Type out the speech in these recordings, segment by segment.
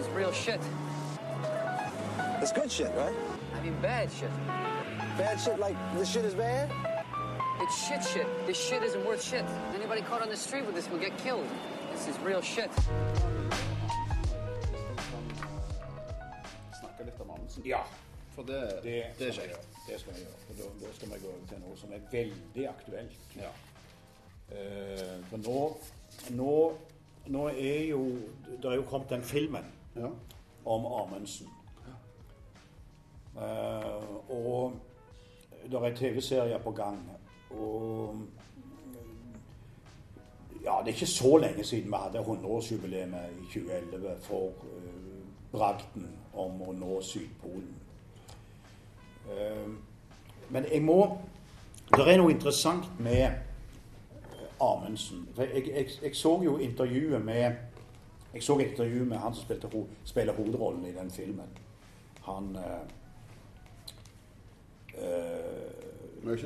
is real shit. It's good shit, right? I mean bad shit. Bad shit like this shit is bad? It's shit shit. This shit isn't worth shit. Anybody caught on the street with this will get killed. This is real shit. Snakke litt om Amundsen. Ja, For det, det, det er skal vi kjekt. gjøre. Det skal vi gjøre. For da, da skal vi gå over til noe som er veldig aktuelt. Ja. Eh, for nå, nå, nå er jo Det er jo kommet den filmen ja. om Amundsen. Uh, og det er TV-serier på gang. Og ja, det er ikke så lenge siden vi hadde 100-årsjubileet i 2011 for uh, bragden om å nå Sydpolen. Uh, men jeg må Det er noe interessant med eh, Amundsen. Jeg, jeg, jeg så jo intervjuet med jeg så et intervju med han som spilte, ho spiller hovedrollen i den filmen. Han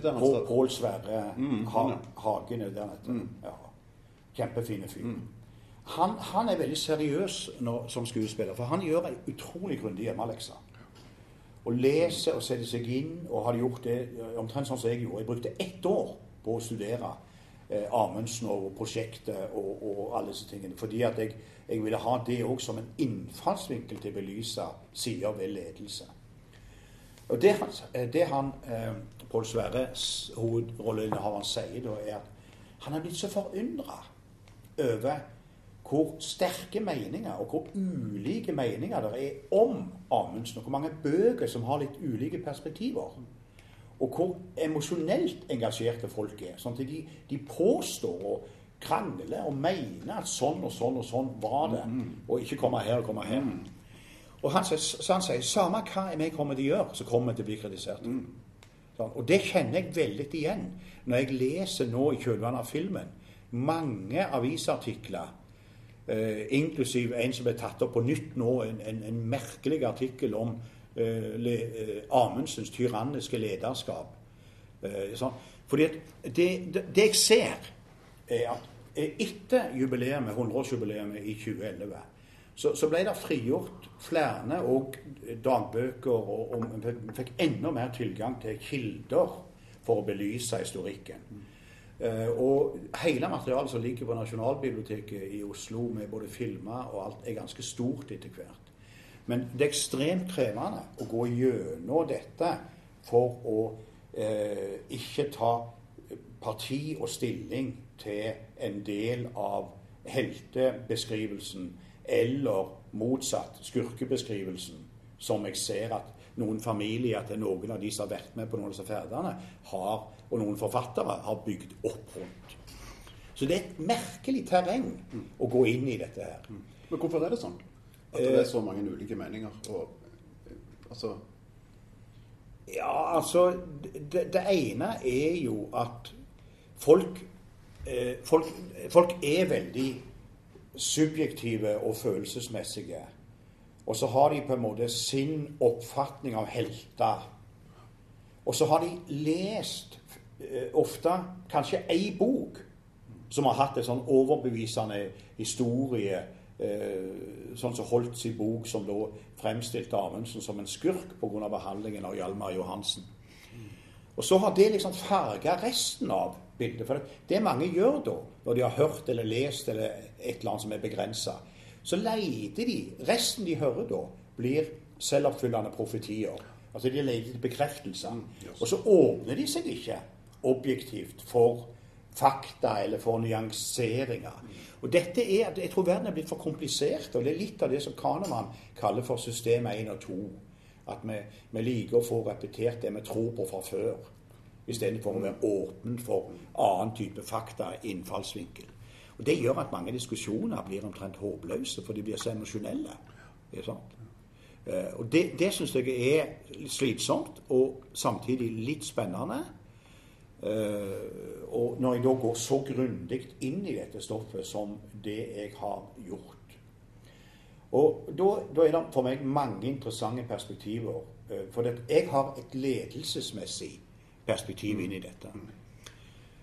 den han Pål Sverre Mm, ha, ja. Hagen er det han heter. Ja. Kjempefine fyr. Han, han er veldig seriøs når, som skuespiller, for han gjør ei utrolig grundig hjemmelekse. Og leser og setter seg inn, og har gjort det eh, omtrent sånn som jeg gjorde. Jeg brukte ett år på å studere Amundsen og prosjektet og, og alle disse tingene. Fordi at jeg, jeg ville ha det òg som en innfallsvinkel til å belyse sider ved ledelse. Og Det han, det han eh, Pål Sverre, hovedrolleinnehaveren, sier da, er at han er blitt så forundra over hvor sterke meninger og hvor ulike meninger det er om Amundsen, og hvor mange bøker som har litt ulike perspektiver. Og hvor emosjonelt engasjerte folk er. Sånn at de, de påstår og krangler og mener at sånn og sånn og sånn var det, og ikke komme her og komme her. Og han, så han sier samme hva vi kommer til å gjøre, så kommer vi til å bli kritisert. Sånn, og det kjenner jeg veldig igjen når jeg leser nå i kjølvannet av filmen mange avisartikler, eh, inklusiv en som ble tatt opp på nytt nå, en, en, en merkelig artikkel om Amundsens tyranniske lederskap. Eh. Fordi det, det, det jeg ser, er at eh, etter jubileet, 100-årsjubileet i 2011, så, så ble det frigjort flere og dagbøker, og, og fikk enda mer tilgang til kilder for å belyse historikken. Eh, og hele materialet som ligger på Nasjonalbiblioteket i Oslo med både filmer og alt, er ganske stort etter hvert. Men det er ekstremt krevende å gå gjennom dette for å eh, ikke ta parti og stilling til en del av heltebeskrivelsen eller motsatt skurkebeskrivelsen, som jeg ser at noen familier til noen av de som har vært med på noen av disse ferdene, har, og noen forfattere har bygd opp rundt. Så det er et merkelig terreng å gå inn i dette her. Men hvorfor er det sånn? At det er så mange ulike meninger? Og, eh, altså, Ja, altså Det, det ene er jo at folk, eh, folk Folk er veldig subjektive og følelsesmessige. Og så har de på en måte sin oppfatning av helter. Og så har de lest eh, ofte kanskje ei bok som har hatt en sånn overbevisende historie, eh, sånn som Holtz i bok, som da fremstilte Amundsen som en skurk pga. behandlingen av Hjalmar Johansen. Og så har det liksom farga resten av bildet. For det mange gjør da, når de har hørt eller lest eller et eller annet som er begrensa, så leter de Resten de hører da, blir selvoppfyllende profetier. Altså de leter etter bekreftelser. Og så åpner de seg ikke objektivt for fakta eller for nyanseringer. Og dette er, Jeg tror verden er blitt for komplisert, og det er litt av det som Kahneman kaller for system 1 og 2. At vi, vi liker å få repetert det vi tror på fra før, istedenfor å være åpen for annen type fakta, innfallsvinkel. Og Det gjør at mange diskusjoner blir omtrent håpløse, for de blir så emosjonelle. Eh, Og Det, det syns jeg er slitsomt, og samtidig litt spennende. Eh, og når jeg da går så grundig inn i dette stoffet som det jeg har gjort. Og da, da er det for meg mange interessante perspektiver. eh, For det, jeg har et ledelsesmessig perspektiv inn i dette.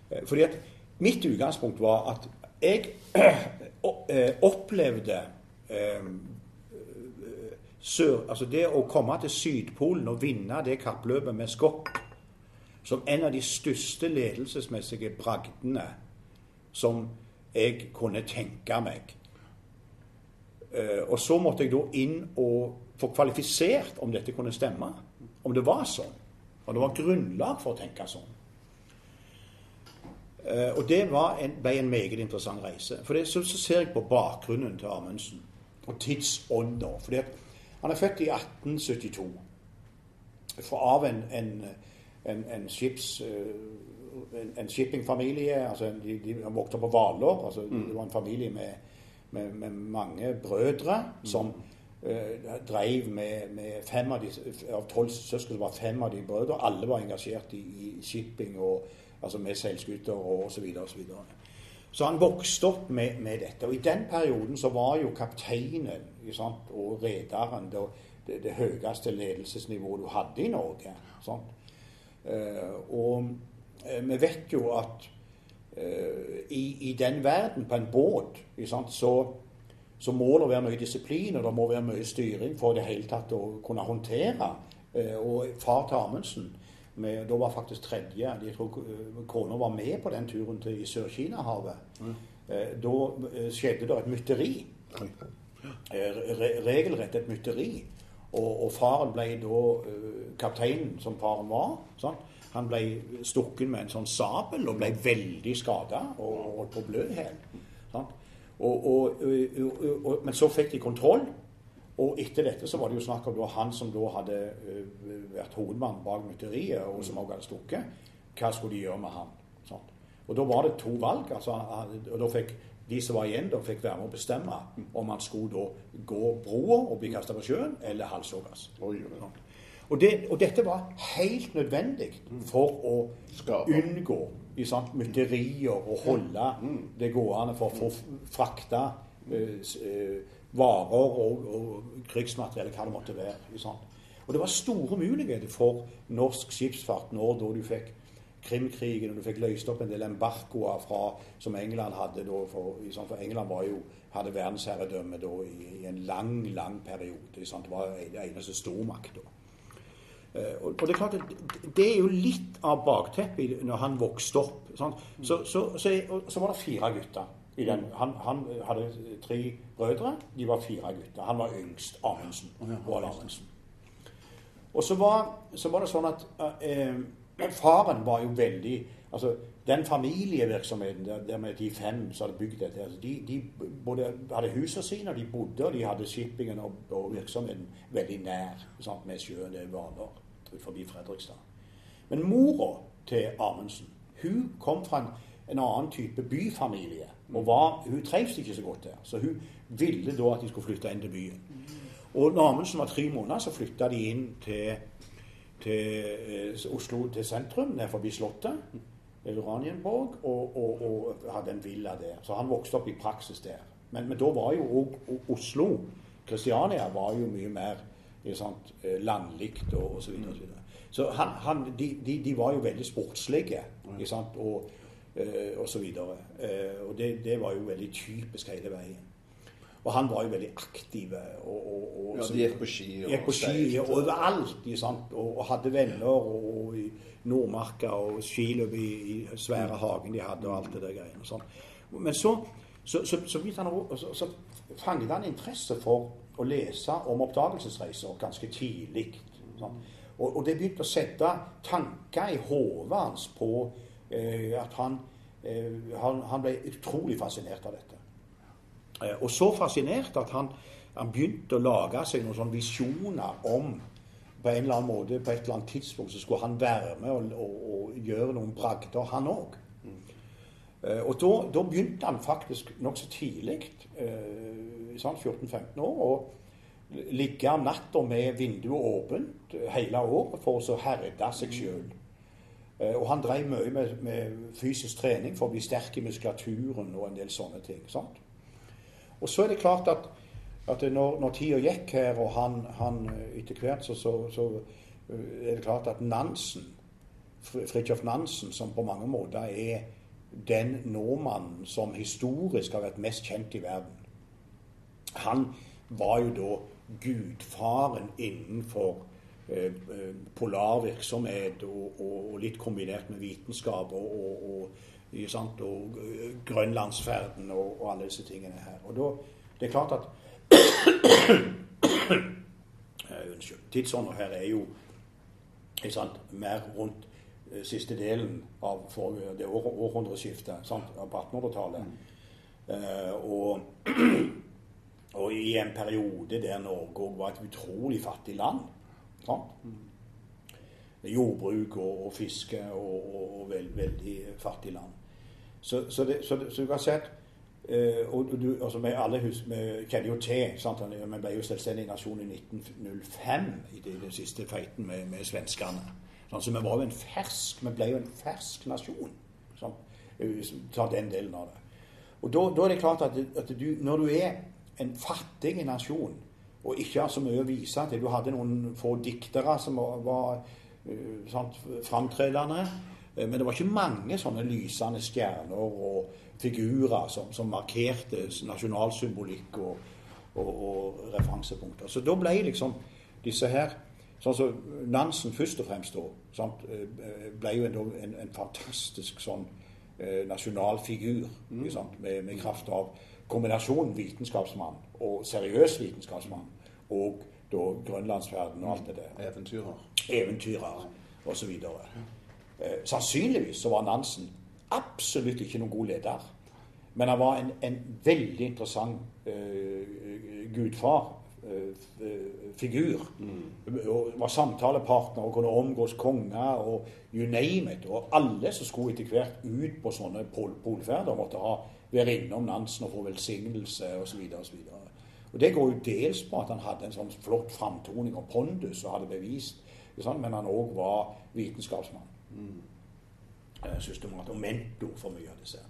Eh, Fordi at mitt utgangspunkt var at jeg opplevde sør, altså det å komme til Sydpolen og vinne det kappløpet med Scott som en av de største ledelsesmessige bragdene som jeg kunne tenke meg. Eh, og så måtte jeg da inn og få kvalifisert om dette kunne stemme. Om det var sånn. Og det var grunnlag for å tenke sånn. Eh, og det en, ble en meget interessant reise. For det, så, så, ser jeg på bakgrunnen til Amundsen, og tidsånda. For han er født i 1872 av en, en, en, skips, en, en, shippingfamilie. altså de, de, vokste opp på Hvaler. Altså, mm. Det var en familie med, med, med mange brødre som mm. uh, drev med, med, fem av de, av tolv søsken var fem av de brødre. Alle var engasjert i, i shipping og altså med seilskuter og osv. Så, så, så han vokste opp med, med, dette. Og i den perioden så var jo kapteinen sant, og rederen det, det, det, høyeste ledelsesnivået du hadde i Norge. Uh, og uh, vi vet jo at uh, i, i, den verden, på en båt, sant, så, så må det være mye disiplin og det må være mye styring for det hele tatt å kunne håndtere. og far til Amundsen med, da var faktisk tredje Jeg tror eh, kona var med på den turen til Sør-Kina-havet. Mm. Da eh, skjedde det et mytteri. Re regelrett et mytteri. Og, og, faren ble da kapteinen som faren var. Sånn. Han ble stukket med en sånn sabel og ble veldig skada og holdt på å blø i hjel. Sånn. Men så fikk de kontroll. Og etter dette så var det jo snakk om han som da hadde uh, vært hovedmann bak mytteriet, og som også hadde stukket. Hva skulle de gjøre med han? Sånn. Og da var det to valg. Altså, og da fikk de som var igjen, da fikk være med å bestemme om han skulle da gå broa og bli kasta på sjøen, eller halshogges. Og, det, og, dette var helt nødvendig for å Skaper. unngå mytterier og holde mm. det gående for å få frakta uh, uh, varer og, og krigsmateriell, hva det måtte være. Og det var store muligheter for norsk skipsfart når da du fikk Krimkrigen, og du fikk løst opp en del embargoer fra, som England hadde da. For, for England jo, hadde verdensherredømme da, i, i, en lang, lang periode. Det var det eneste stormakt da. Uh, og, det er klart det er jo litt av bakteppet når han vokste opp. Så, så, så, så, var det fire gutter. Den, han, han, hadde tre brødre. De var fire gutter. Han var yngst. Amundsen. Roald Amundsen. Og så var, så var, det sånn at eh, faren var jo veldig altså Den familievirksomheten der, der med de fem som hadde bygd dette altså de, de både hadde husene sine, og de bodde, og de hadde shippingen og, og virksomheten veldig nær sant, med sjøen. Det var forbi Fredrikstad. Men mora til Amundsen hun kom fra en, en annen type byfamilie. Og var, Hun trivdes ikke så godt der, så hun ville da at de skulle flytte inn til byen. Og når Amundsen var tre måneder, så flytta de inn til, til eh, Oslo, til sentrum, ned forbi Slottet. Uranienborg, og, og, og, hadde en villa der. Så han vokste opp i praksis der. Men, men da var jo òg Oslo Kristiania var jo mye mer sant, eh, landlikt og. Så, videre, så, videre. så han, han, de, de, de, var jo veldig sportslige. Sant, og Eh, og så videre. Og det, det, var jo veldig typisk hele veien. Og han var jo veldig aktiv. Og, og, og ja, de gikk på ski og gikk på ski overalt. Sant? Og, og, hadde venner og, i Nordmarka og skiløp i, i svære hagen de hadde og alt det der greiene. Sånn. Men så, så, så, så, han, så, fanget han interesse for å lese om oppdagelsesreiser ganske tidlig. Sånn. Og, og det begynte å sette tanker i hodet hans på Eh, at han, eh, han, han, ble utrolig fascinert av dette. Eh, og så fascinert at han, han begynte å lage seg noen sånne visjoner om på en eller annen måte, på et eller annet tidspunkt så skulle han være med og, og, og gjøre noen bragder, han òg. Mm. Og da, begynte han faktisk nokså tidlig, sånn 14-15 år, å ligge om natta med vinduet åpent hele året for å herde seg sjøl. Eh, og han drev mye med, med, fysisk trening for å bli sterk i muskulaturen og en del sånne ting. Sant? Og så er det klart at, at når, når tida gikk her, og han, han eh, etter hvert, så, så, så, eh, er det klart at Nansen, Fridtjof Nansen, som på mange måter er den nordmannen som historisk har vært mest kjent i verden Han var jo da gudfaren innenfor eh, polar polarvirksomhet og, og, og, litt kombinert med vitenskap og, og, sant, og eh, grønlandsferden og, alle disse tingene her. Og da, Det er klart at Unnskyld. Tidsånda her er jo sant, mer rundt siste delen av det år, århundreskiftet sant, på 1800-tallet. Mm. Uh, og og i en periode der Norge òg var et utrolig fattig land. Sant? Jordbruk og, og fiske og, og, veld, veldig fattig land. Så, så, det, så, så, du kan si uh, og du, altså Vi alle husker, vi kjenner jo til sant? Vi ble jo selvstendig nasjon i 1905 i det siste feiten med, med svenskene. Sånn, så vi var jo en fersk, vi ble jo en fersk nasjon. Sånn, ta den delen av det. Og da, da er det klart at, at du, når du er en fattig nasjon og ikke har så mye å vise til. Du hadde noen få diktere som var, uh, framtredende. Eh, men det var ikke mange sånne lysende stjerner og figurer som, som markerte nasjonalsymbolikk og, og, og, referansepunkter. Så da ble liksom disse her Sånn som Nansen først og fremst da, eh, ble jo en, en, en fantastisk sånn eh, nasjonal figur mm. med, med kraft av kombinasjonen vitenskapsmann og seriøs vitenskapsmann, og da grønlandsferden og alt det der. Eventyrer. Eventyrer osv. Eh, sannsynligvis så var Nansen absolutt ikke noen god leder. Men han var en, en veldig interessant uh, gudfar. Uh, figur. Mm. Og var samtalepartner og kunne omgås konger og you name it. Og alle som skulle etter hvert ut på sånne pol polferder, måtte ha være innom Nansen og få velsignelse osv. osv. Og Det går jo dels på at han hadde en sånn flott framtoning og pondus og hadde bevist Men han òg var vitenskapsmann. Mm. Systemat og mentor for mye av disse.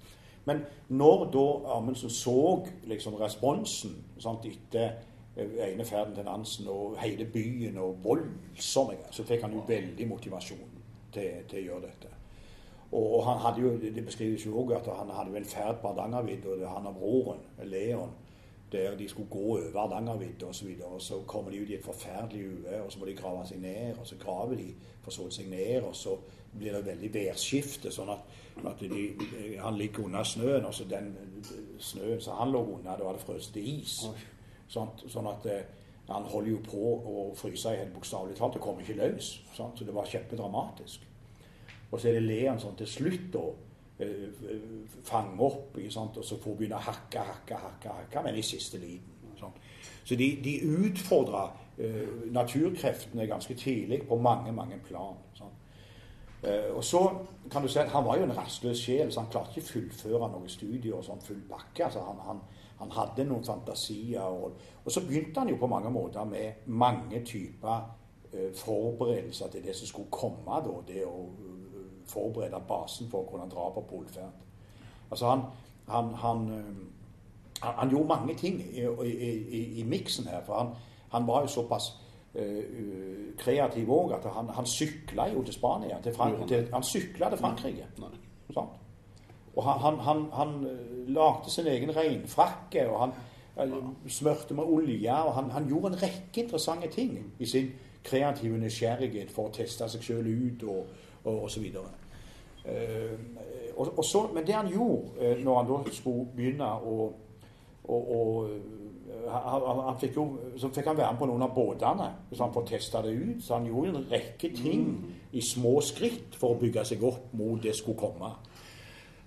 Men når da Amundsen så liksom responsen sant, etter eh, ene ferden til Nansen og hele byen og voldsomme så fikk han jo veldig motivasjon til, til å gjøre dette. Og han hadde jo, Det beskrives jo òg at han hadde jo en ferd på Hardangervidda, han og broren, Leon, der de skulle gå over Hardangervidda osv. Og, og så kommer de ut i et forferdelig uvær, og så må de grave seg ned. Og så graver de for så seg ned, og så blir det veldig værskifte, sånn at, at de, han ligger under snøen. og så den snøen som han lå under, da var det frosset is. Sånn, sånn at eh, han holder jo på å fryse i helt bokstavelig talt. Det kommer ikke løs. Sånn, så det var kjempedramatisk. Og så er det Leon sånn til slutt da fange opp, sant? og så får begynne å hakke, hakke, hakke, hakke, men i siste liten. Sånn. Så de, de utfordra uh, naturkreftene ganske tidlig på mange, mange plan. Sånn. Uh, og så kan du si at Han var jo en rastløs sjel, så han klarte ikke fullføre noen studier og sånn full bakke. altså han, han, han hadde noen fantasier. Og, og, så begynte han jo på mange måter med mange typer uh, forberedelser til det som skulle komme. da, det å forberede basen for å kunne dra på polferd. Altså han, han, han, eh, han, gjorde mange ting i, i, i, i miksen her. For han, var jo såpass uh, kreativ òg at han, han sykla jo til Spania. Til Frank til, han sykla til Frankrike. Sånn. Og han, han, han, lagde sin egen regnfrakke, og han smørte med olje. og han, gjorde en rekke interessante ting i sin kreative nysgjerrighet for å teste seg sjøl ut og, og osv. Eh, og, og så, men det han gjorde eh, når han da skulle begynne å, å, å eh, han, han fikk jo, så fikk han være med på noen av båtene så han får testa det ut. Så han gjorde en rekke ting mm. i små skritt for å bygge seg opp mot det skulle komme.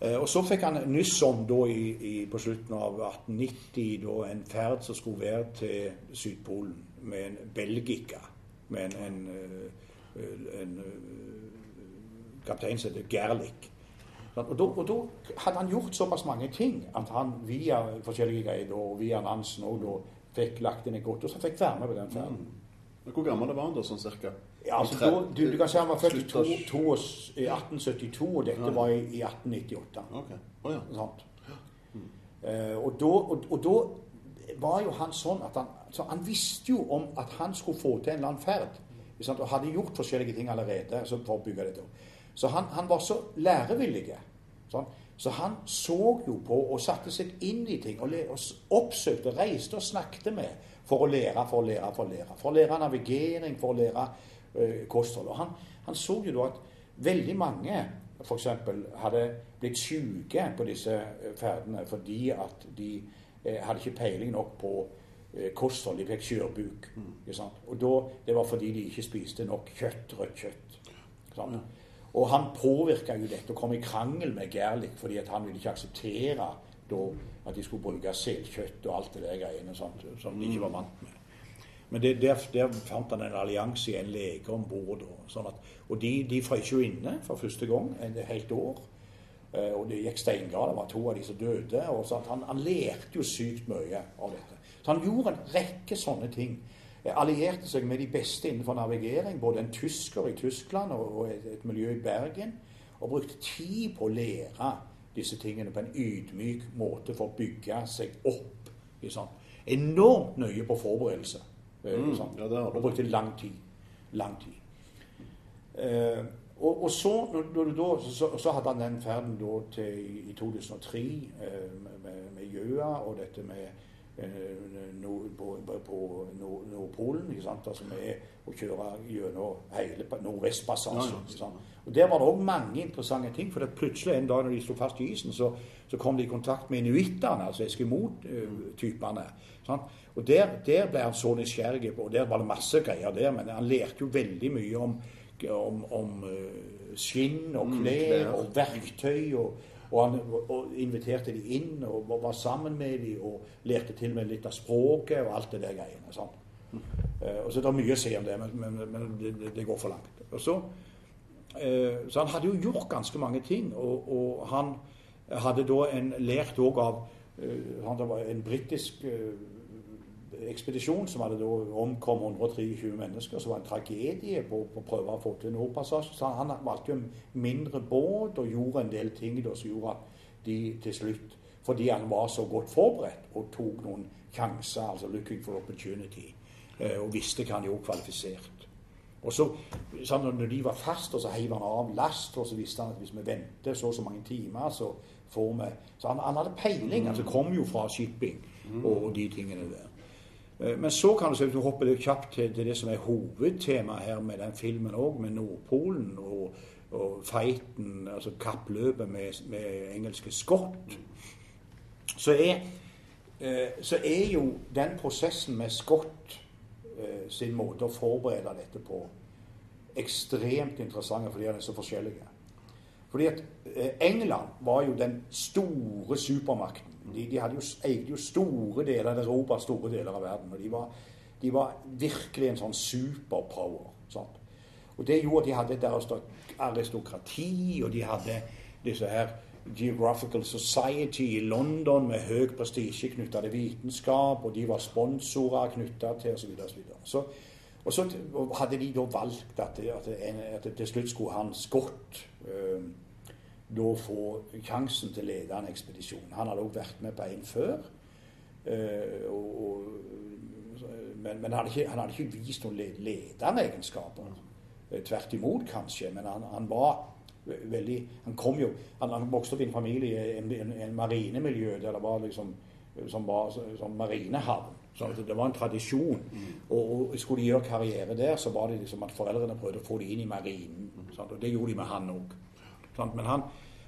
og så fikk han nyss om da i, i, på slutten av 1890 da, en ferd som skulle være til Sydpolen med en Belgica. Med en, en, en, en kaptein som heter Gerlich. Og da, og da, hadde han gjort såpass mange ting at han via forskjellige greier og via Nansen og da fikk lagt inn et godt, og så fikk være med på den ferden. Mm. Hvor gammel var han da, sånn cirka? Ja, altså, da, du, du, kan si han var født i, to, to, i 1872, og dette var i, i 1898. Okay. Oh, ja. sånn. mm. uh, og, da, og, og, da, var jo han sånn at han, så han visste jo om at han skulle få til en eller annen ferd. Og hadde gjort forskjellige ting allerede for å bygge dette opp. Så han, han var så lærevillig. Sånn. Så han så jo på og satte seg inn i ting og, og oppsøkte, reiste og snakket med for å lære, for å lære, for å lære. For å lære navigering, for å lære øh, kosthold. Og han, han så jo da at veldig mange f.eks. hadde blitt syke på disse eh, ferdene fordi at de eh, hadde ikke peiling nok på eh, kosthold. De fikk skjørbuk. sant? Og da, det var fordi de ikke spiste nok kjøtt, rødt kjøtt. ikke sant? Og han påvirka jo dette og kom i krangel med Gerlich fordi han ville ikke akseptere at de skulle bruke selkjøtt og alt det der greiene sånt, som de ikke var vant med. Men det, der, der fant han en allianse i en lege om bord. Sånn og de, de frøs jo inne for første gang et helt år. Eh, og det gikk steingalt. Det var to av de som døde. og sånn, han, han lærte jo sykt mye av dette. Så han gjorde en rekke sånne ting. Eh, Allierte seg med de beste innenfor navigering, både en tysker i Tyskland og, et, et miljø i Bergen. Og brukte tid på å lære disse tingene på en ydmyk måte for å bygge seg opp. Liksom. Enormt nøye på forberedelse. Liksom. Mm, sant? ja, og brukte lang tid. Lang tid. Uh, og, og så, når, når så, så hadde han den ferden til i 2003 uh, med, med Gjøa og dette med nord, på, på Nord- Nordpolen, ikke sant? altså med å kjøre gjennom hele pa- Nordvestpassasjen. Ja? Og Der var det òg mange interessante ting. For plutselig en dag når de sto fast i isen, så, så kom de i kontakt med inuittene, altså eskimo-typene. Og der, der ble han så nysgjerrig, på, og der var det masse greier der. Men han lærte jo veldig mye om, om, om eh, skinn og klær klær. og verktøy. og og han og inviterte de inn og var- sammen med de og lærte til med litt av språket og alt det der greiene. Eh, og så er det mye å si om det, men, men, men det, det- går for langt. Og så, eh, så han hadde jo gjort ganske mange ting, og, og han hadde da en, lært òg av eh, han, Det var en britisk ekspedisjon som hadde da omkom 123 mennesker, som var en tragedie på, på å prøve å få til Nordpassasjen. Så han valgte jo en mindre båt og gjorde en del ting da, som gjorde at de til slutt Fordi han var så godt forberedt og tok noen sjanser, altså 'looking for opportunity', eh, og visste hva han gjorde kvalifisert. Og så, sånn, Når de var fast, og så heiv han av last, og så visste han at hvis vi venter så og så mange timer, så får vi Så han, han hadde peiling. altså kom jo fra shipping og, og de tingene der. Eh, Men så kan du se, du hopper litt kjapt til, det som er hovedtemaet her med den filmen òg, med Nordpolen og, og fighten, altså kappløpet med, med engelske Scott, så er, eh, så er jo den prosessen med Scott eh, sin måte å forberede dette på ekstremt interessant fordi de er så forskjellige. Fordi at eh, England var jo den store supermakten. De, de jo, eide jo store deler av Europa, store deler av verden. Og de var, de var virkelig en sånn superpower. Sant? Og det gjorde at de hadde et aristokrati, og de hadde disse her Geographical Society i London med høy prestisje knytta til vitenskap, og de var sponsorer knytta til osv. Så, videre. så og så hadde de da valgt at, at, at det til slutt skulle han Scott eh, da få sjansen til å lede en ekspedisjon. Han hadde også vært med på en før. eh, og, og, men men han, hadde ikke, han hadde ikke vist noen led- ledende egenskaper. Eh, Tvert imot, kanskje. Men han, han var veldig Han kom jo Han, han vokste opp i en familie i en, en, en marinemiljø der det var liksom som var som marinehavn. Så det var en tradisjon. Og, og skulle de gjøre karriere der, så var det liksom at foreldrene prøvde å få dem inn i marinen. Sant? Og det gjorde de med han òg. Men han,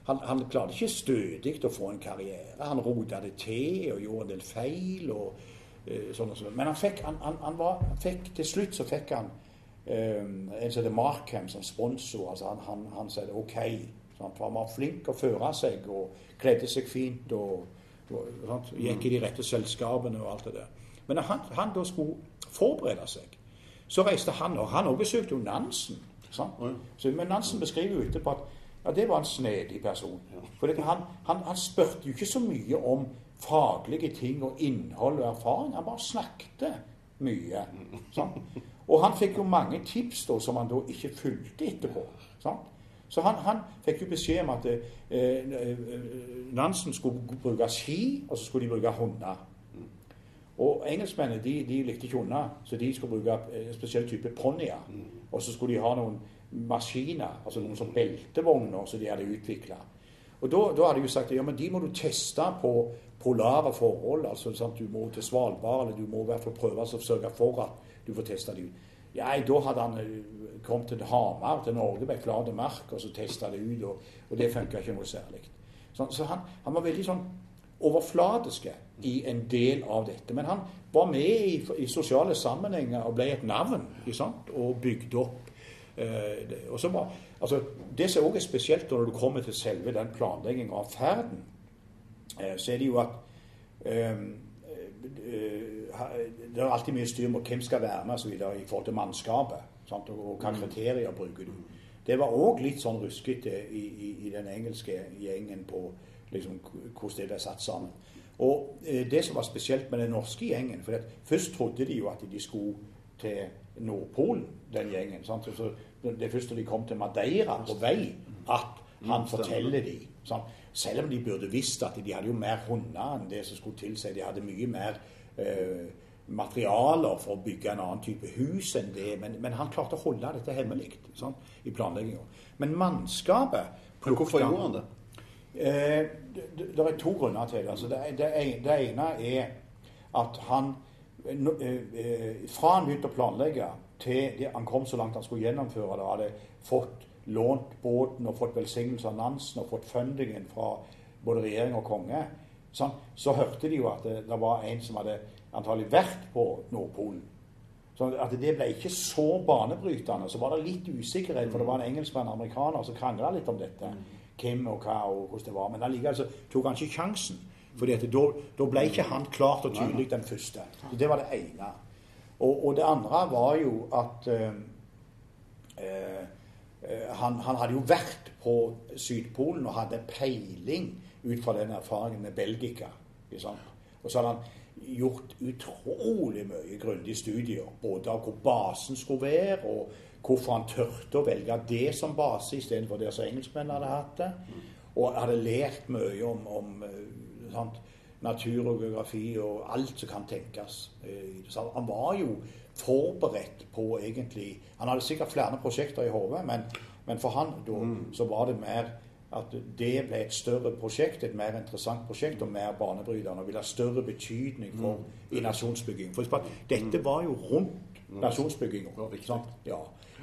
han, han klarte ikke stødig å få en karriere. Han rota det til og gjorde en del feil. og eh, sånn og sånn. Men han fikk, han, han, var, fikk, til slutt så fikk han um, en som heter Markham som sponsor. altså Han, han, sa OK. Sant? Han var flink å føre seg og kledde seg fint. og, og sant? Gikk i de rette selskapene og alt det der. Men når han, han da skulle forberede seg, så reiste han og han også besøkte jo Nansen. Sant? Så, men Nansen beskriver jo etterpå at ja, det var en snedig person. For han, han, han spurte jo ikke så mye om faglige ting og innhold og erfaring. Han bare snakket mye. Sant? Og han fikk jo mange tips da, som han da ikke fulgte etterpå. Sant? Så han, han fikk jo beskjed om at eh, eh, Nansen skulle bruke ski, og så skulle de bruke hunder. Og engelskmennene de, de likte ikke hunder, så de skulle bruke en spesiell type ponnier. Og så skulle de ha noen maskiner, altså noen som beltevogner som de hadde utvikla. Og da, da hadde jeg jo sagt ja, men de må du teste på polare forhold. altså sant? Du må til Svalbard, eller du må i hvert fall prøve å sørge for at du får testa de ut. Ja, da hadde han eh, kommet til Hamar, til Norge, med flat mark, og så testa det ut. Og, og det funka ikke noe særlig. Så, så han, han, var veldig sånn overfladiske i en del av dette. Men han var med i, i sosiale sammenhenger og ble et navn og bygde opp. Eh, og så var, altså, det som også er spesielt når du kommer til selve den planlegginga av ferden, eh, så er det jo at eh, det er alltid mye styr med hvem skal være med osv. i forhold til mannskapet. Sant? Og hva kriterier bruker du. Det var òg litt sånn ruskete i, i, i, den engelske gjengen på liksom, hvordan det ble satt sammen. Og det som var spesielt med den norske gjengen for Først trodde de jo at de skulle til Nordpolen, den gjengen. Sant? Så det første de kom til Madeira på vei, at han mm, forteller de. Sant? Selv om de burde visst at de hadde jo mer hunder enn det som skulle tilsi. De hadde mye mer eh, materialer for å bygge en annen type hus enn det. Men, men han klarte å holde dette hemmelig sant? i planlegginga. Men mannskapet Men Hvorfor gjorde han det? Eh, det, det, er to grunner til det. Altså, det, det, ene er at han Fra han begynte å planlegge til han kom så langt han skulle gjennomføre det, hadde fått lånt båten og fått velsignelse av Nansen og fått fundingen fra både regjering og konge, sånn, så hørte de jo at det, det, var en som hadde antagelig vært på Nordpolen. Så at det ble ikke så banebrytende. Så var det litt usikkerhet, for det var en engelskmann og en amerikaner som krangla litt om dette. Hvem og hva og hvordan det var. Men allikevel tok han ikke sjansen. For da ble ikke han klart og tydelig den første. Så Det var det ene. Og, og det andre var jo at øh, øh, han, han, hadde jo vært på Sydpolen og hadde peiling ut fra den erfaringen med Belgica. Og så hadde han gjort utrolig mye grundige studier, både av hvor basen skulle være, og hvorfor han turte å velge det som base istedenfor det som engelskmennene hadde hatt det. Og hadde lært mye om, om eh, sant, natur og geografi og alt som kan tenkes. Eh, så han var jo forberedt på egentlig Han hadde sikkert flere prosjekter i hodet, men, men, for han da, mm. så var det mer at det ble et større prosjekt, et mer interessant prosjekt og mer banebrytende. Og ville ha større betydning for mm. i nasjonsbygging. For dette var jo rundt mm. nasjonsbygginga. Ja.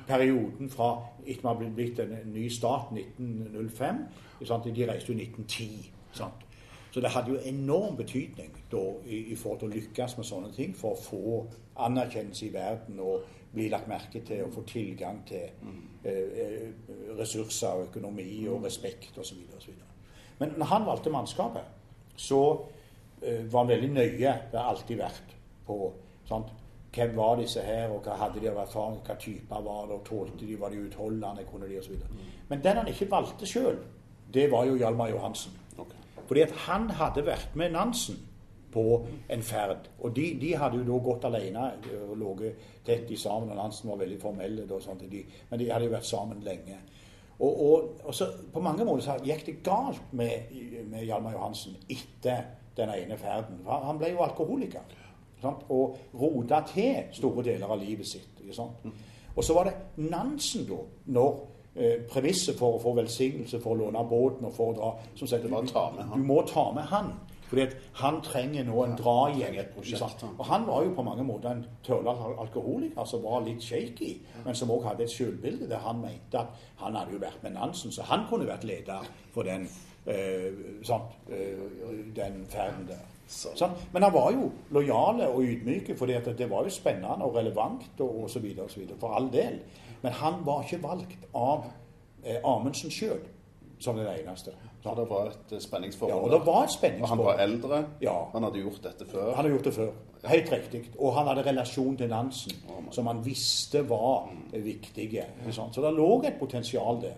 Perioden fra etter man ble blitt en ny stat 1905 sant? De reiste jo 1910. Sant? Så det hadde jo enorm betydning da, i, i, forhold til å lykkes med sånne ting, for å få anerkjennelse i verden og bli lagt merke til og få tilgang til mm. eh, ressurser og økonomi og respekt osv. Men når han valgte mannskapet, så eh, var han veldig nøye. Det har alltid vært på sant? Hvem var disse her, og hva hadde de av erfaring, hva typer var det, og tålte de, var de utholdende, kunne de osv. Mm. Men den han ikke valgte sjøl, det var jo Hjalmar Johansen. Fordi at han hadde vært med Nansen på en ferd. Og de, de hadde jo da gått alene og ligget tett i sammen. og Nansen var veldig de, men de hadde jo vært sammen lenge. Og, og, og så På mange måter så gikk det galt med, med Hjalmar Johansen etter den ene ferden. Han ble jo alkoholiker sant? og rota til store deler av livet sitt. Og så var det Nansen, da, når premisset for å få velsignelse for å låne båten og for å dra som sagt, du, du, må ta med han. Fordi at han trenger nå en dragjeng. Og han var jo på mange måter en tørrlagt alkoholiker som var litt shaky, men som òg hadde et sjølbilde der han mente at han hadde jo vært med Nansen, så han kunne vært leder for den, øh, sånn, øh, den ferden der. Sånn. Men han var jo lojale og ydmyke, for det var jo spennende og relevant og osv. For all del. Men han var ikke valgt av eh, Amundsen sjøl som den eneste. Så det var et eh, spenningsforhold? Ja, og det var et spenningsforhold. Og han var eldre? Ja. Han hadde gjort dette før? Han hadde gjort det før. Helt riktig. Og han hadde relasjon til Nansen, oh, som han visste var mm. viktige. Så det lå et potensial der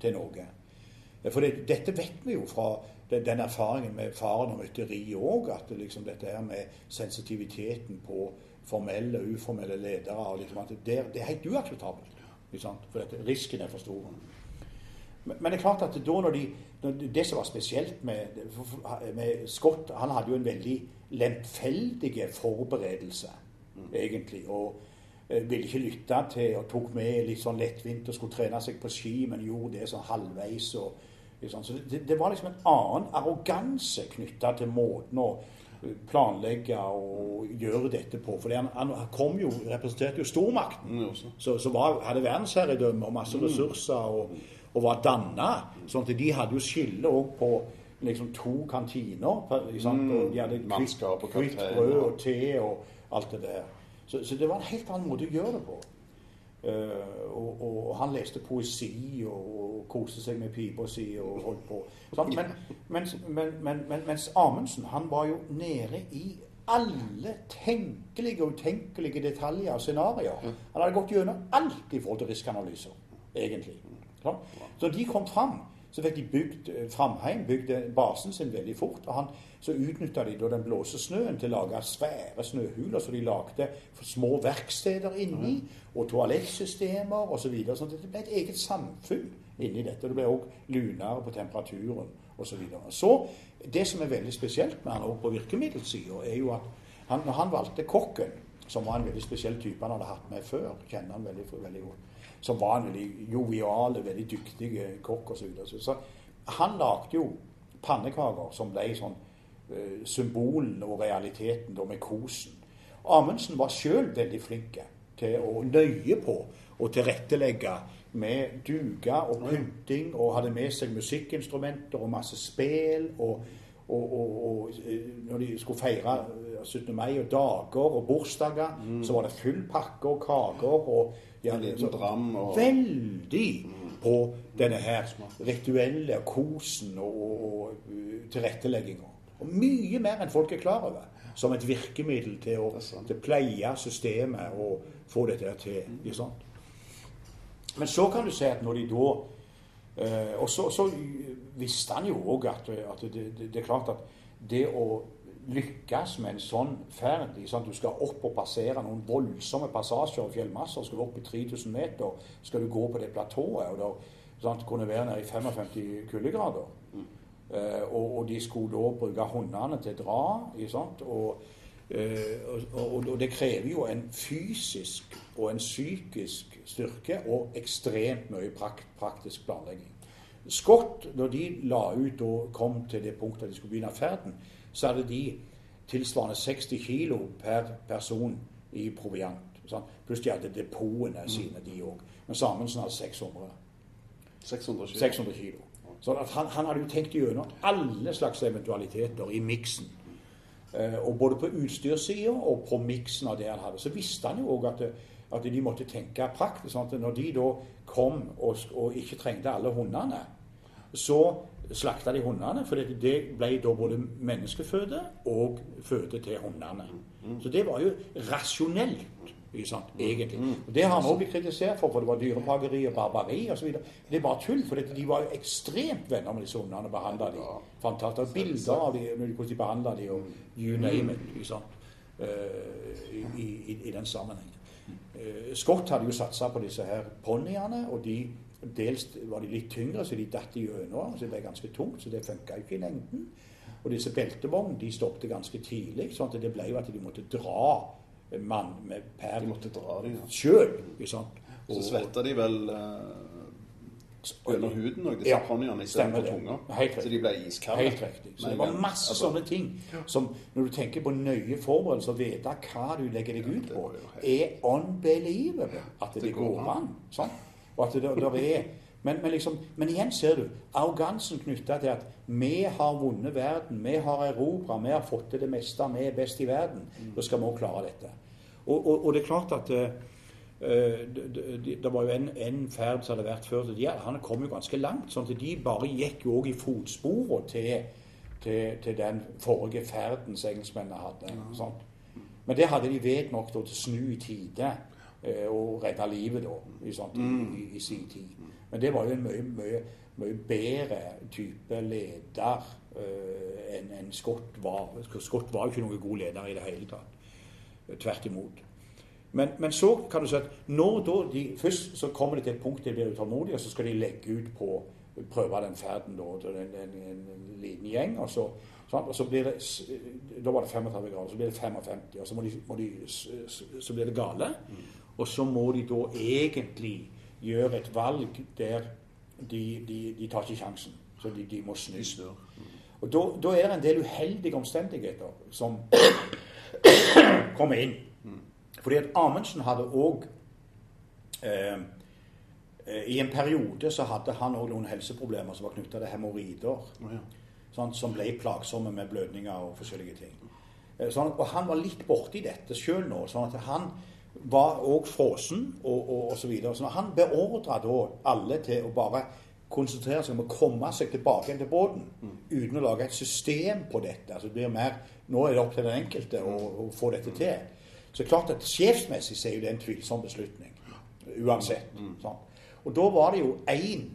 til Norge. For det, dette vet vi jo fra den erfaringen med faren og mytteriet òg, at liksom dette her med sensitiviteten på formelle og uformelle ledere og liksom det, det er helt uakseptabelt. For risken er for stor. Men det er klart at da når de, når Det som var spesielt med, med, Scott Han hadde jo en veldig lemfeldig forberedelse, mm. egentlig. Og eh, ville ikke lytte til og tok med litt sånn lettvint og skulle trene seg på ski, men gjorde det sånn halvveis. og Ikke? Så det, det var liksom en annen arroganse knytta til måten å planlegge og gjøre dette på. For han, han kom jo, representerte jo stormakten. Mm. Så, så var, hadde verdensherredømme og masse ressurser og, og var danna. Sånn at de hadde jo skille òg på liksom to kantiner. sant? Mm, Og de hadde kvitt, kvitt brød og te og alt det der. Så, så det var en helt annen måte å gjøre det på. Eh, og, og han leste poesi og, og koste seg med pipa si og holdt på. Men, mens, men, men, men, mens Amundsen han var jo nede i alle tenkelige og utenkelige detaljer og scenarioer. Han hadde gått gjennom alt i forhold til riskanalyser, egentlig. Så de kom fram, så fikk de bygd eh, Framheim bygde basen sin veldig fort. og han, Så utnytta de da den blåse snøen til å lage svære snøhuler, så de lagde små verksteder inni, og toalettsystemer osv. Så, videre. så det ble et eget samfunn inni dette. Det ble òg lunere på temperaturen osv. Så, videre. så det som er veldig spesielt med han òg på virkemiddelsida, er jo at han, når han valgte kokken, som var en veldig spesiell type han hadde hatt med før, kjenner han veldig, veldig godt, som var en veldig jovial, veldig dyktig kokk osv. Så, videre. så, så han lagde jo pannekaker som ble sånn eh, symbolen og realiteten da med kosen. Amundsen var sjøl veldig flink til å nøye på å tilrettelegge med duker og pynting, og hadde med seg musikkinstrumenter og masse spel. og og, og, og eh, når de skulle feire eh, 17. mai og dager og bursdager, så var det full pakke og kaker. og ja, så- dram og- Veldig på denne her rituelle kosen og, og, og tilrettelegginga. Og mye mer enn folk er klar over. Som et virkemiddel til å, til pleie systemet og få dette til. Liksom. Men så kan du si at når de da eh, Og så, så visste han jo òg at, at det, det, det er klart at det å lykkes med en sånn ferd liksom. Du skal opp og passere noen voldsomme passasjer og fjellmasser. Skal du opp i 3000 meter, skal du gå på det platået. og da sant, kunne være nede i 55 kuldegrader. Eh, og, og de skulle da bruke hundene til å dra. Sant? Og, eh, og, og, og det krever jo en fysisk og en psykisk styrke og ekstremt mye prakt, praktisk planlegging. Scott, når de la ut og kom til det punktet at de skulle begynne ferden, så hadde de tilsvarende 60 kilo per person i proviant. Sant? Pluss de hadde depotene sine, de òg. Men Samuelsen hadde 600. 600 kilo. 600 kilo. Så at han, han hadde jo tenkt gjennom alle slags eventualiteter i miksen. Eh, og både på utstyrssida og på miksen av det han hadde. Så visste han jo òg at, at de måtte tenke praktisk. Sånn når de da kom og, og ikke trengte alle hundene, så slakta de hundene. For det ble da både menneskeføde og føde til hundene. Så det var jo rasjonelt. Ikke sant, egentlig. Og Det har han også blitt kritisert for, for det var dyreplageri og barbari osv. Det er bare tull, for de var jo ekstremt venner med disse hundene og behandla dem Fantastisk. Bilder av de, hvordan de behandla dem, og you name it. Ikke sant? Eh, i, i, I den sammenhengen. Eh, Scott hadde jo satsa på disse her ponniene, og de dels var de litt tyngre, så de datt gjennom. Så det ble ganske tungt, så det funka ikke i lengden. Og disse beltevognene de stoppet ganske tidlig, sånn at det ble jo at de måtte dra mann med per De måtte dra dem ja. sjøl. Så svetta de vel eh, gjennom huden òg, disse Ja, ponniene, istedenfor tunga. Så de ble iskalde. Helt riktig. Så det var masse Altså, sånne ting som når du tenker på nøye forberedelser, vite hva du legger deg ut på, er unbelievable at det, Det går går an. Sånn. Og at det, der er men, men, liksom, men igjen ser du arrogansen knytta til at vi har vunnet verden, vi har erobra, vi har fått til det meste, vi er best i verden. Da skal vi òg klare dette. Og, og, og det er klart at eh, eh, det, var jo en, en ferd som hadde vært før. De, han kom jo ganske langt. sånn at De bare gikk jo òg i fotsporene til, til, til den forrige ferden som engelskmennene hadde. Sånn. Men det hadde de vet nok til å snu i tide og redda livet da, i, sånt, mm. i, i sin tid. Men det var jo en mye, mye, mye bedre type leder uh, enn en Scott var. Scott var jo ikke noen god leder i det hele tatt. Tvert imot. Men, men så kan du si at når da de, først så kommer de til et punkt de blir utålmodige, og så skal de legge ut på prøve den ferden da, til en, en, en, en liten gjeng. Og så, og så blir det Da var det 35 grader, så blir det 55, og så, må de, må de, så blir det gale. Og så må de da egentlig gjøre et valg der de, de, de tar ikke sjansen. Så de, de må snu. Snur. Og da, da er det en del uheldige omstendigheter som kommer inn. Fordi at Amundsen hadde òg eh, eh, I en periode så hadde han òg noen helseproblemer som var knytta til hemoroider. Oh, ja. Sånn, som ble plagsomme med blødninger og forskjellige ting. Eh, Sånn, og han var litt borti dette sjøl nå. sånn at han var også frosen og, og, og så videre. Så han beordra da alle til å bare konsentrere seg om å komme seg tilbake igjen til båten uten å lage et system på dette. Altså det blir mer, Nå er det opp til den enkelte å, å få dette til. Så klart at Sjefsmessig så er jo det en tvilsom beslutning. Uansett. Sånn. Og da var det jo én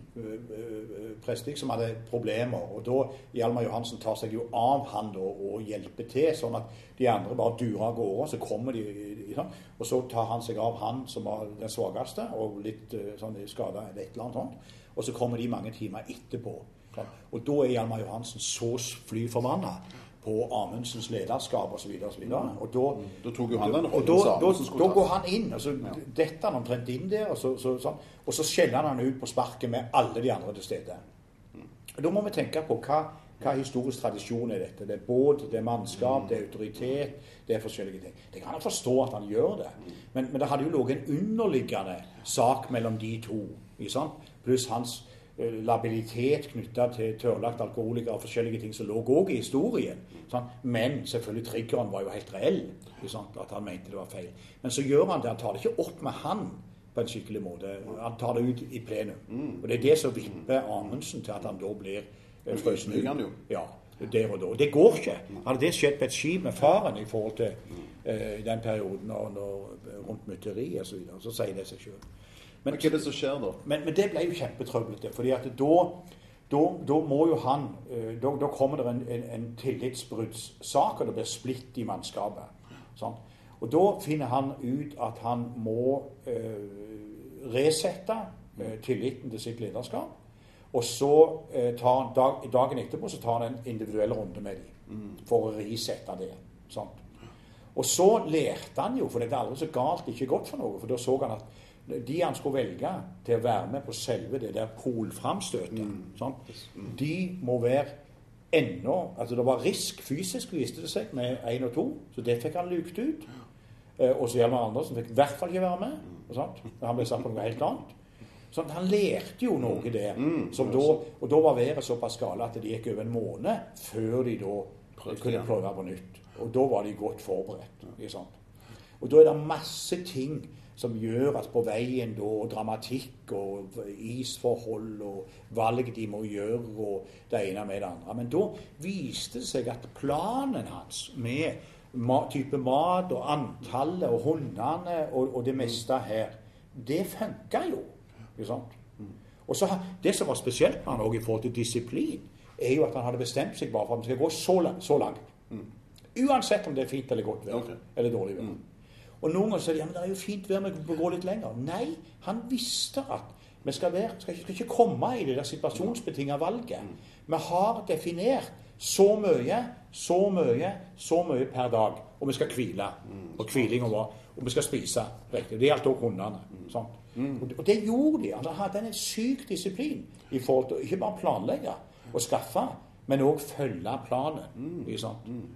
prestig som hadde problemer. Og da Hjalmar Johansen tar seg jo av han da og hjelper til, sånn at de andre bare durer av gårde. Så kommer de, sånn, og så tar han seg av han som var den svakeste og litt eh, sånn skada eller et eller annet sånt. Og så kommer de mange timer etterpå. Sånn. Og da er Hjalmar Johansen så fly forbanna på Amundsens lederskap osv. Og, så videre, og, så videre. og da Da tok jo han den og da, da, da går han inn, og så detter han omtrent inn der, og så, så, sånn, og så skjeller han han ut på sparket med alle de andre til stede. Og Da må vi tenke på hva, hva historisk tradisjon er dette. Det er båt, det er mannskap, det er autoritet, det er forskjellige ting. Det kan jeg forstå at han gjør det, men, men det hadde jo ligget en underliggende sak mellom de to, pluss hans labilitet knytta til tørrlagt alkoholikere og forskjellige ting som lå òg i historien. Sant? Men selvfølgelig triggeren var jo helt reell, sant? at han mente det var feil. Men så gjør han det. Han tar det ikke opp med han på en skikkelig måte. Han tar det ut i plenum. Og det er det som vipper Amundsen til at han da blir eh, frøsen ut. Ja, der og da. Det går ikke. Hadde det skjedd på et skip med faren i forhold til eh, den perioden og når, rundt mytteriet osv., så videre, så sier det seg sjøl. Men hva er det som skjer da? Men, men det ble jo kjempetrøblete. fordi at da, da, da må jo han eh, Da, da kommer det en, en, en tillitsbruddssak, og det blir splitt i mannskapet. Sånn. Og da finner han ut at han må eh, resette eh, tilliten til sitt lederskap. Og så eh, tar han dag, dagen etterpå så tar han en individuell runde med dem for å risette det. Sånn. Og så lærte han jo, for det er aldri så galt ikke godt for noe, for da så han at de han skulle velge til å være med på selve det der polframstøtet, sant? de må være ennå Altså det var risk fysisk, viste det seg, med én og to, så det fikk han luket ut. Eh, og så Hjalmar Andersen fikk i hvert fall ikke være med. Sant? Han ble satt på noe helt annet. Sånn, han lærte jo noe der. Som da, og da var været såpass gale at det gikk over en måned før de da kunne prøve på nytt. Og da var de godt forberedt. Og da er det masse ting som gjøres på veien da, dramatikk og isforhold og valg de må gjøre og det ene med det andre. Men da viste det seg at planen hans med type mat og antallet og hundene og, og det meste her, det funka jo. Ikke sant? Og så, Det som var spesielt med han også i forhold til disiplin, er jo at han hadde bestemt seg bare for at han skal gå så langt. Så langt. Uansett om det er fint eller godt vær. okay. Eller dårlig vær. Og noen ganger sier de ja, men det er jo fint vær, vi kan gå litt lenger. Nei, han visste at vi skal, være, skal, ikke, skal ikke komme i det der situasjonsbetinga valget. Vi har definert så mye, så mye, så mye per dag. Og vi skal hvile. Og hvilinga var Og vi skal spise. Riktig. Det gjaldt òg hundene. sant? Og, det, gjorde de. Han hadde en syk disiplin i forhold til ikke bare planlegge og skaffe, men òg følge planen.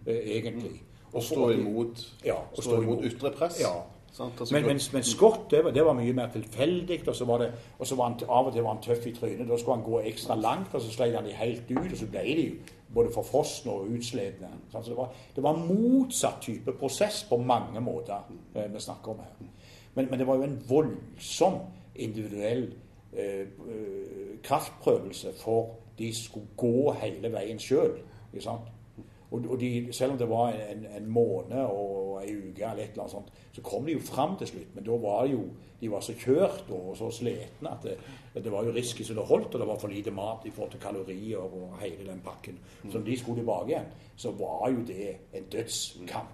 Eh, egentlig. Og stå imot, Ja, og stå imot ytre press. Ja. Sant? Altså, Men, men, men Scott det var, det var mye mer tilfeldig. Og så var det, og så var han, av og til var han tøff i trynet. Da skulle han gå ekstra langt, og så sleit han de helt ut. Og så ble de både forfrosne og utsletne. Så det var, det var motsatt type prosess på mange måter eh, vi snakker om her. Men, men det var jo en voldsom individuell eh, eh, kraftprøvelse for de skulle gå hele veien sjøl. Og, og de, selv om det var en, en måned og ei uke eller et eller annet sånt, så kom de jo fram til slutt. Men da var jo de var så kjørt og så slitne at det, det var jo risky så det holdt, og det var for lite mat i forhold til kalorier og hele den pakken. Så når de skulle tilbake igjen, så var jo det en dødskamp.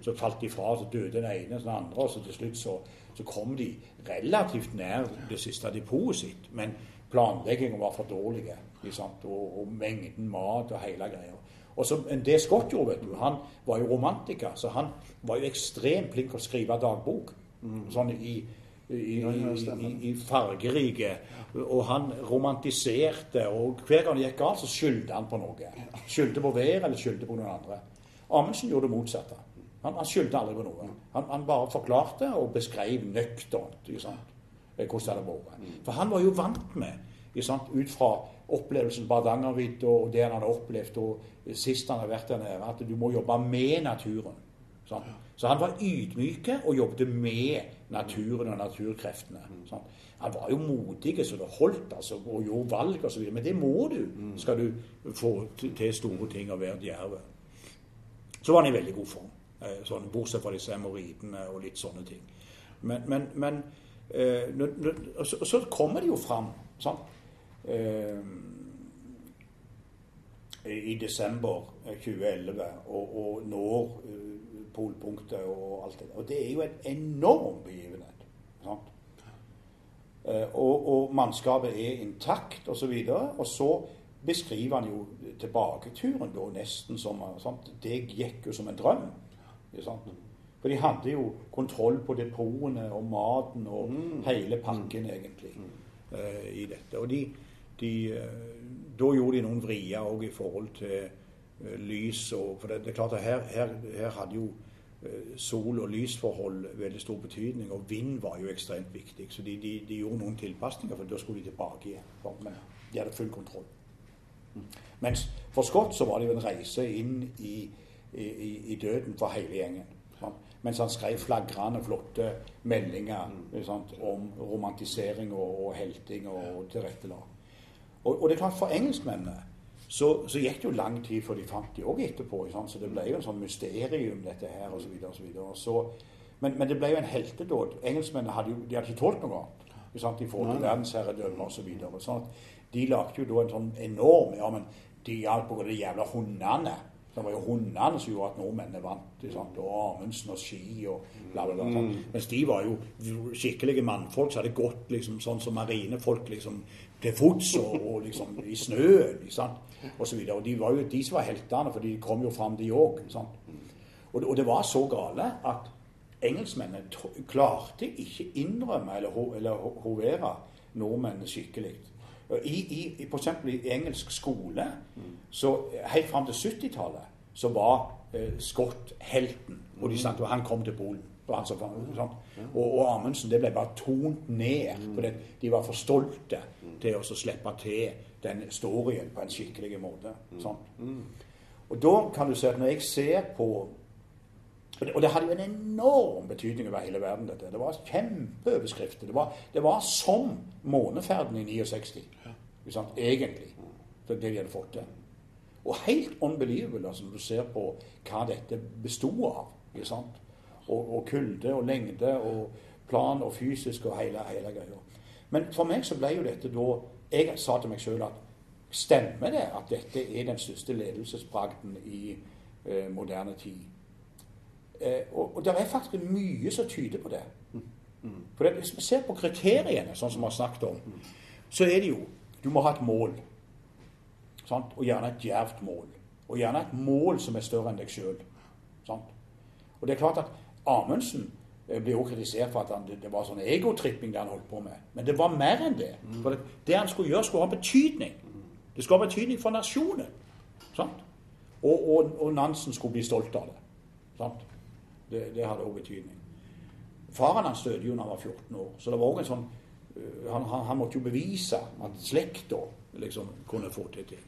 Så falt de fra, så døde den ene, og den andre, og så til slutt så, så kom de relativt nær det siste depotet sitt. Men planleggingen var for dårlig? Og, og mengden mat og hele greia. Og så, det Scott gjorde, vet du, han var jo romantiker, så han var jo ekstremt flink til å skrive dagbok. Sånn i i, i, i, fargerike. Og han romantiserte. Og hver gang det gikk galt, så skyldte han på noe. Skyldte på været eller skyldte på noen andre. Amundsen gjorde det motsatte. Han, han skyldte aldri på noe. Han, han bare forklarte og beskrev nøkternt hvordan det hadde vært. For han var jo vant med, ut fra opplevelsen på Hardangervidda og det han hadde opplevd, og sist han hadde vært der nede, at du må jobbe med naturen. Sant? Så han var ydmyke og jobbet med naturen og naturkreftene. Sant? Han var jo modig så det holdt, altså, og gjorde valg osv. Men det må du skal du få til store ting og være djerv. Så var han i veldig god form. eh, Sånn, bortsett fra disse hemoroidene og litt sånne ting. Men, men, men når- så, så kommer det jo fram. Sant? Eh, i desember eh, 2011 og, og når eh, polpunktet og alt det der. Og det er jo en enorm begivenhet. Sant? Eh, og, og mannskapet er intakt osv. Og, så videre, og så beskriver han jo tilbaketuren da nesten som sant? Det gikk jo som en drøm. Sant? For de hadde jo kontroll på depotene og maten og hele pakken, egentlig, eh, i dette. Og de, de, eh, da gjorde de noen vrier òg i forhold til eh, lys og For det, det er klart at her, her, her hadde jo eh, sol- og lysforhold veldig stor betydning, og vind var jo ekstremt viktig. Så de, de, de gjorde noen tilpasninger, for da skulle de tilbake igjen. Men de hadde full kontroll. Mens for Scott så var det jo en reise inn i, i, i- døden for hele gjengen. sant? Mens han skrev flagrende, flotte meldinger ikke sant, om romantisering og, og helting og tilrettelag. Og, og det er klart, for engelskmennene så, så gikk det jo lang tid før de fant de òg etterpå. sant? Så det ble jo en sånn mysterium, dette her, osv. Så, men, men det ble jo en heltedåd. Engelskmennene hadde jo de hadde ikke tålt noe annet sant? i forhold til verdensherredømme osv. Så videre. sånn de lagde jo da en sånn enorm Ja, men de hjalp på de jævla hundene. Det var jo hundene som gjorde at nordmennene vant. sant? Og Amundsen og Ski og bla, bla, bla. sant? Mens de var jo skikkelige mannfolk som hadde gått liksom sånn som marinefolk liksom til fots og, og liksom i snøen. Og så videre. Og de var jo de som var heltene, for de kom jo fram, de òg. Og, og det var så gale at engelskmennene klarte ikke innrømme eller, ho- eller ho- hovere nordmennene skikkelig. I, i, i, for eksempel i engelsk skole, så helt fram til 70-tallet, så var eh, Scott helten. Og de snakket om han kom til Polen. Og, han sant? og, og Amundsen det ble bare tont ned. For de var for stolte til å slippe til den storyen på en skikkelig måte. Sånn. Og da kan du se at når jeg ser på og det, og det hadde jo en enorm betydning over hele verden. dette. Det var kjempeoverskrifter. Det var, det var som måneferden i 69, ikke sant? egentlig. Det, det de hadde fått til. Og helt unbelievable altså, når du ser på hva dette bestod av. sant? Og, og kulde og lengde og plan og fysisk og hele, hele greia. Men for meg så ble jo dette da Jeg sa til meg sjøl at stemmer det at dette er den største ledelsesbragden i eh, moderne tid? Eh, og, og det er faktisk mye som tyder på det. For det, Hvis vi ser på kriteriene, sånn som vi har snakket om, så er det jo Du må ha et mål. Sant? Og gjerne et djervt mål. Og gjerne et mål som er større enn deg sjøl. Og det er klart at Amundsen ble blir også kritisert for at han, det, var sånn egotripping det han holdt på med. Men det var mer enn det. For det, det han skulle gjøre, skulle ha betydning. Det skulle ha betydning for nasjonen. Sant? Og, og, og Nansen skulle bli stolt av det. Sant? Det, det hadde også betydning. Faren hans døde jo da han var 14 år, så det var også en sånn øh, han, han, han måtte jo bevise at slekta liksom kunne få til ting.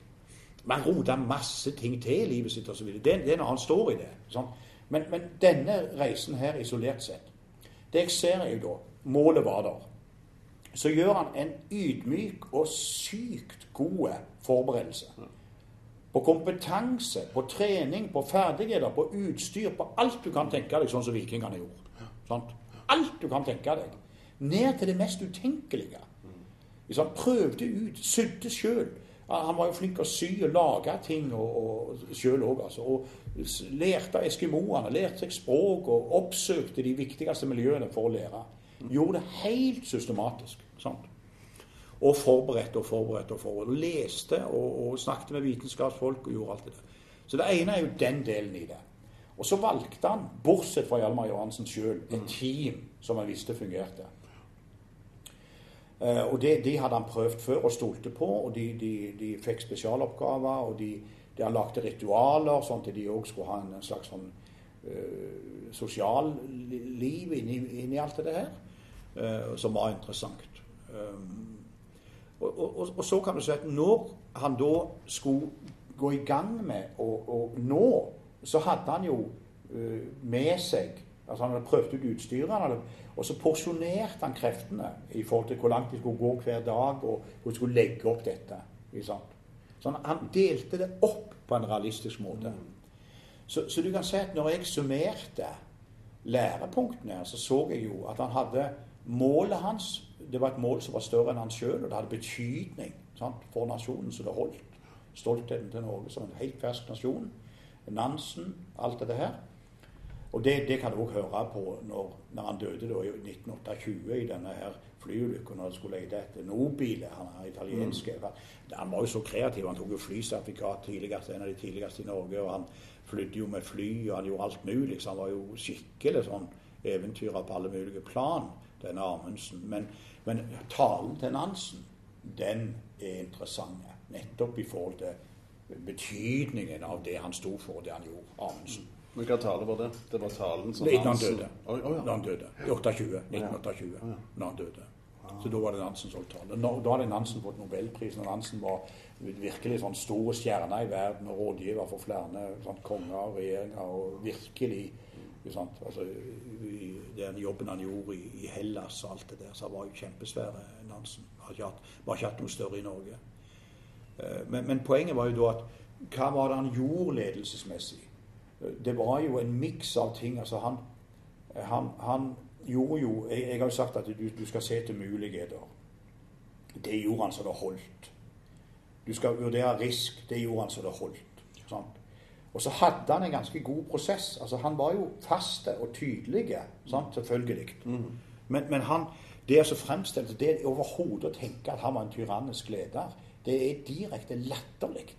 Man rota masse ting til i livet sitt osv. Det, det er han står i det. Sant? Men, men denne reisen her isolert sett Det jeg ser, er jo da Målet var der. Så gjør han en ydmyk og sykt god forberedelse. På kompetanse, på trening, på ferdigheter, på utstyr, på alt du kan tenke deg, sånn som vikingene gjorde. Sant? Alt du kan tenke deg. Ned til det mest utenkelige. Hvis han Prøvde ut, sydde sjøl. Han var jo flink til å sy og lage ting og, og sjøl òg, altså. Og lærte eskimoene, lærte seg språk og oppsøkte de viktigste miljøene for å lære. Gjorde det helt systematisk. sant? Og forberedte og forberedte og forberedte. Leste og, og snakket med vitenskapsfolk og gjorde alt det der. Så det ene er jo den delen i det. Og så valgte han, bortsett fra Hjalmar Johansen sjøl, et team som han visste fungerte. Eh, og det, de hadde han prøvd før og stolte på, og de, de, de fikk spesialoppgaver. Og de, de Han lagde ritualer sånn at de òg skulle ha en, slags sånn uh, sosialliv inni, inni alt det her, uh, som var interessant. Um, og, og, og, så kan du si at når han da skulle gå i gang med å nå, så hadde han jo uh, med seg altså Han hadde prøvd ut utstyret, og så porsjonerte han kreftene i forhold til hvor langt de skulle gå hver dag, og hvor de skulle legge opp dette. Så han delte det opp på en realistisk måte. Så, så, du kan si at når jeg summerte lærepunktene så så jeg jo at han hadde målet hans Det var et mål som var større enn han sjøl, og det hadde betydning sant, for nasjonen så det holdt. Stoltheten til Norge som en helt fersk nasjon. Nansen, alt dette her. Og det, det kan du òg høre på når, når, han døde da, i 1928 i denne her flyulykken når han skulle lete etter Nobile, han er italiensk. Mm. Han var jo så kreativ. Han tok jo flysertifikat tidligst, en av de tidligste i Norge. og Han flydde jo med fly, og han gjorde alt mulig. Så han var jo skikkelig sånn eventyrer på alle mulige plan, denne Amundsen. Men, men talen til Nansen, den er interessant. Nettopp i forhold til betydningen av det han sto for, det han gjorde, Amundsen. Men hva tale var det? Det var talen som Når han døde. Oh, oh, ja. Når han døde. I 28, 1928. Oh, ja. Når han døde. Så da var det Nansen som holdt tale. Da hadde Nansen fått nobelprisen. og Nansen var virkelig sånn store stjerne i verden og rådgiver for flere sånn, konger og regjeringer. Og virkelig sant, altså, i den jobben han gjorde i, i, Hellas og alt det der, så han var jo kjempesvær, Nansen. Har ikke hatt, var ikke hatt noe større i Norge. Eh, men, men poenget var jo da at hva var det han gjorde ledelsesmessig? Det var jo en miks av ting. altså han, han, han gjorde jo jeg, jeg, har jo sagt at du, du, skal se til muligheter. Det gjorde han så det holdt. Du skal vurdere risk. Det gjorde han så det holdt. Sant? Og så hadde han en ganske god prosess. altså Han var jo faste og tydelige, sant? selvfølgelig. Mm. Men, men, han, det å fremstille det overhodet å tenke at han var en tyrannisk leder, det er direkte latterlig.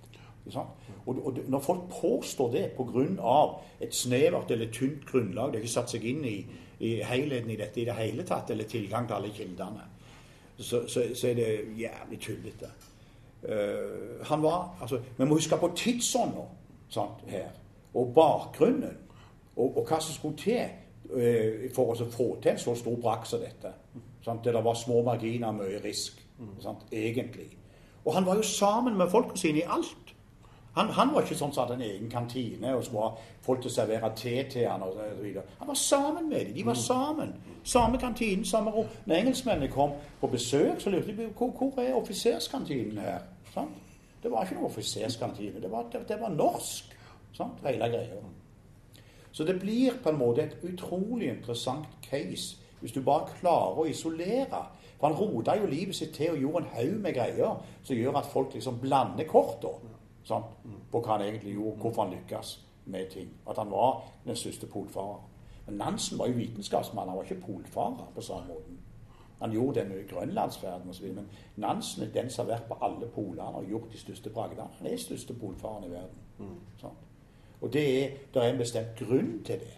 Og, og, når folk påstår det pga. et snevert eller tynt grunnlag, de har ikke satt seg inn i, i helheten i dette i det hele tatt, eller tilgang til alle kildene, så, så, så er det jævlig tullete. Uh, han var, altså, Vi må huske på tidsånda her, og bakgrunnen, og, og hva som skulle til uh, for å få til en så stor brakk som dette. Sant? Der det var små marginer mye risk, sant? egentlig. Og han var jo sammen med folka sine i alt. Han, han, var ikke sånn som hadde en egen kantine og skulle ha folk til å servere te til han og så videre. Han var sammen med dem. De var sammen. Samme kantine, samme rom. Når engelskmennene kom på besøk, så lurte de på hvor, er offiserskantinen her. Sånn? Det var ikke noen offiserskantine. Det var, det, det var norsk. Sånn? Hele greia. Så det blir på en måte et utrolig interessant case hvis du bare klarer å isolere. For han rota jo livet sitt til og gjorde en haug med greier som gjør at folk liksom blander kortene sant? på hva han egentlig gjorde, hvorfor han lykkes med ting. At han var den største polfarer. Men Nansen var jo vitenskapsmann, han var ikke polfarer på samme måte. Han gjorde det med grønlandsferden osv. Men Nansen er den som har vært på alle polene og gjort de største bragdene. Han er største polfaren i verden. Mm. Og det er, det er en bestemt grunn til det.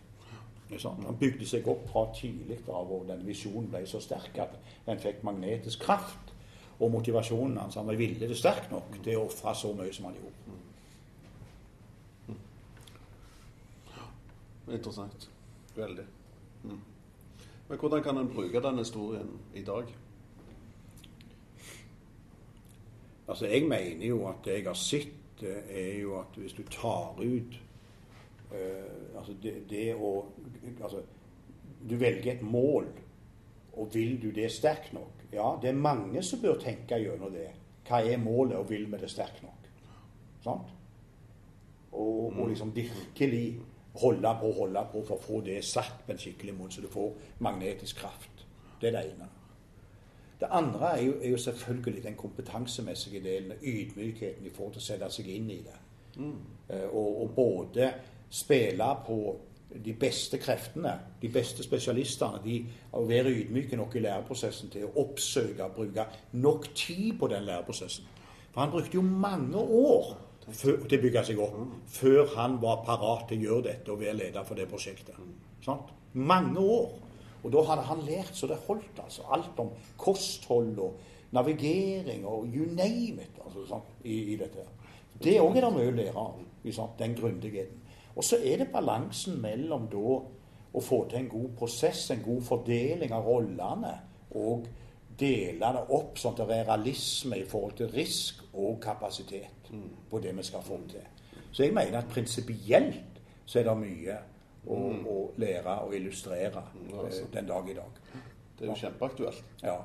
Han bygde seg opp fra tidlig av, og den visjonen ble så sterk at den fikk magnetisk kraft og motivasjonen hans. Han var villig til sterk nok til å ofre så mye som han gjorde. Interessant. Veldig. Mm. Men hvordan kan en bruke den historien i dag? Altså, Jeg mener jo at det jeg har sett, er jo at hvis du tar ut uh, altså det, det å Altså, du velger et mål, og vil du det sterkt nok, ja, det er mange som bør tenke gjennom det. Hva er målet, og vil vi det sterkt nok? Sant? Og, og, mm. liksom virkelig holde på, holde på for å få det satt på en skikkelig måte, så du får magnetisk kraft. Det er det ene. Det andre er jo, er jo selvfølgelig den kompetansemessige delen, ydmykheten i forhold til å sette seg inn i det. Mm. Uh, og, og både spille på de beste kreftene, de beste spesialistene, de å være ydmyke nok i læreprosessen til å oppsøke og bruke nok tid på den læreprosessen. For han brukte jo mange år før, til å bygge seg opp før han var parat til å gjøre dette og være leder for det prosjektet. Sånn? Mange år. Og da hadde han lært så det holdt, altså. Alt om kosthold og navigering og you name it altså, sånn, i, i dette. Det òg er det mye å lære av. Den grundigheten. Og så er det balansen mellom da å få til en god prosess, en god fordeling av rollene, og dele det opp sånn at det er realisme i forhold til risk og kapasitet på det vi skal få til. Så jeg mener at prinsipielt så er det mye å, å lære og illustrere eh, den dag i dag. Det er jo kjempeaktuelt. Ja.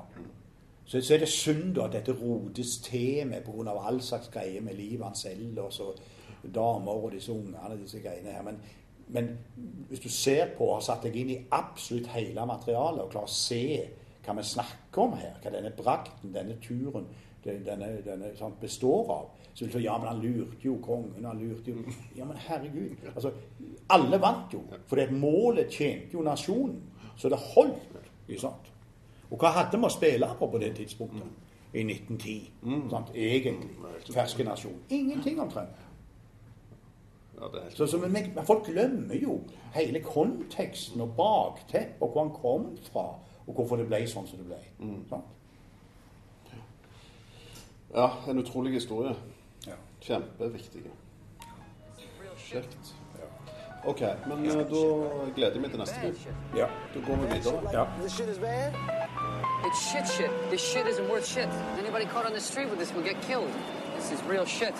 Så, så er det synd at dette rotes til med pga. all slags greier med livet hans ellers og damer og disse ungene disse greiene her. Men, men hvis du ser på og har satt deg inn i absolutt hele materialet og klarer å se hva vi snakker om her, hva denne brakten, denne turen, denne, denne sånn, består av, så vil du si ja, men han lurte jo kongen, han lurte jo Ja, men herregud. altså, Alle vant jo. For det målet tjente jo nasjonen. Så det holdt. sant? Og hva hadde vi å spille på på det tidspunktet? I 1910. Sant? Egentlig. Ferske nasjon. Ingenting omtrent. Ja, det er helt Så, så, men, men folk glemmer jo hele konteksten og bakteppet, og hvor han kom fra, og hvorfor det ble sånn som det ble. Sant? Ja, en utrolig historie. Ja. Kjempeviktig. Kjekt. OK, men eh, da gleder jeg meg til neste gang. Ja. Da går vi videre. Ja. It's shit shit. This shit isn't worth shit. Anybody caught on the street with this will get killed. This is real shit.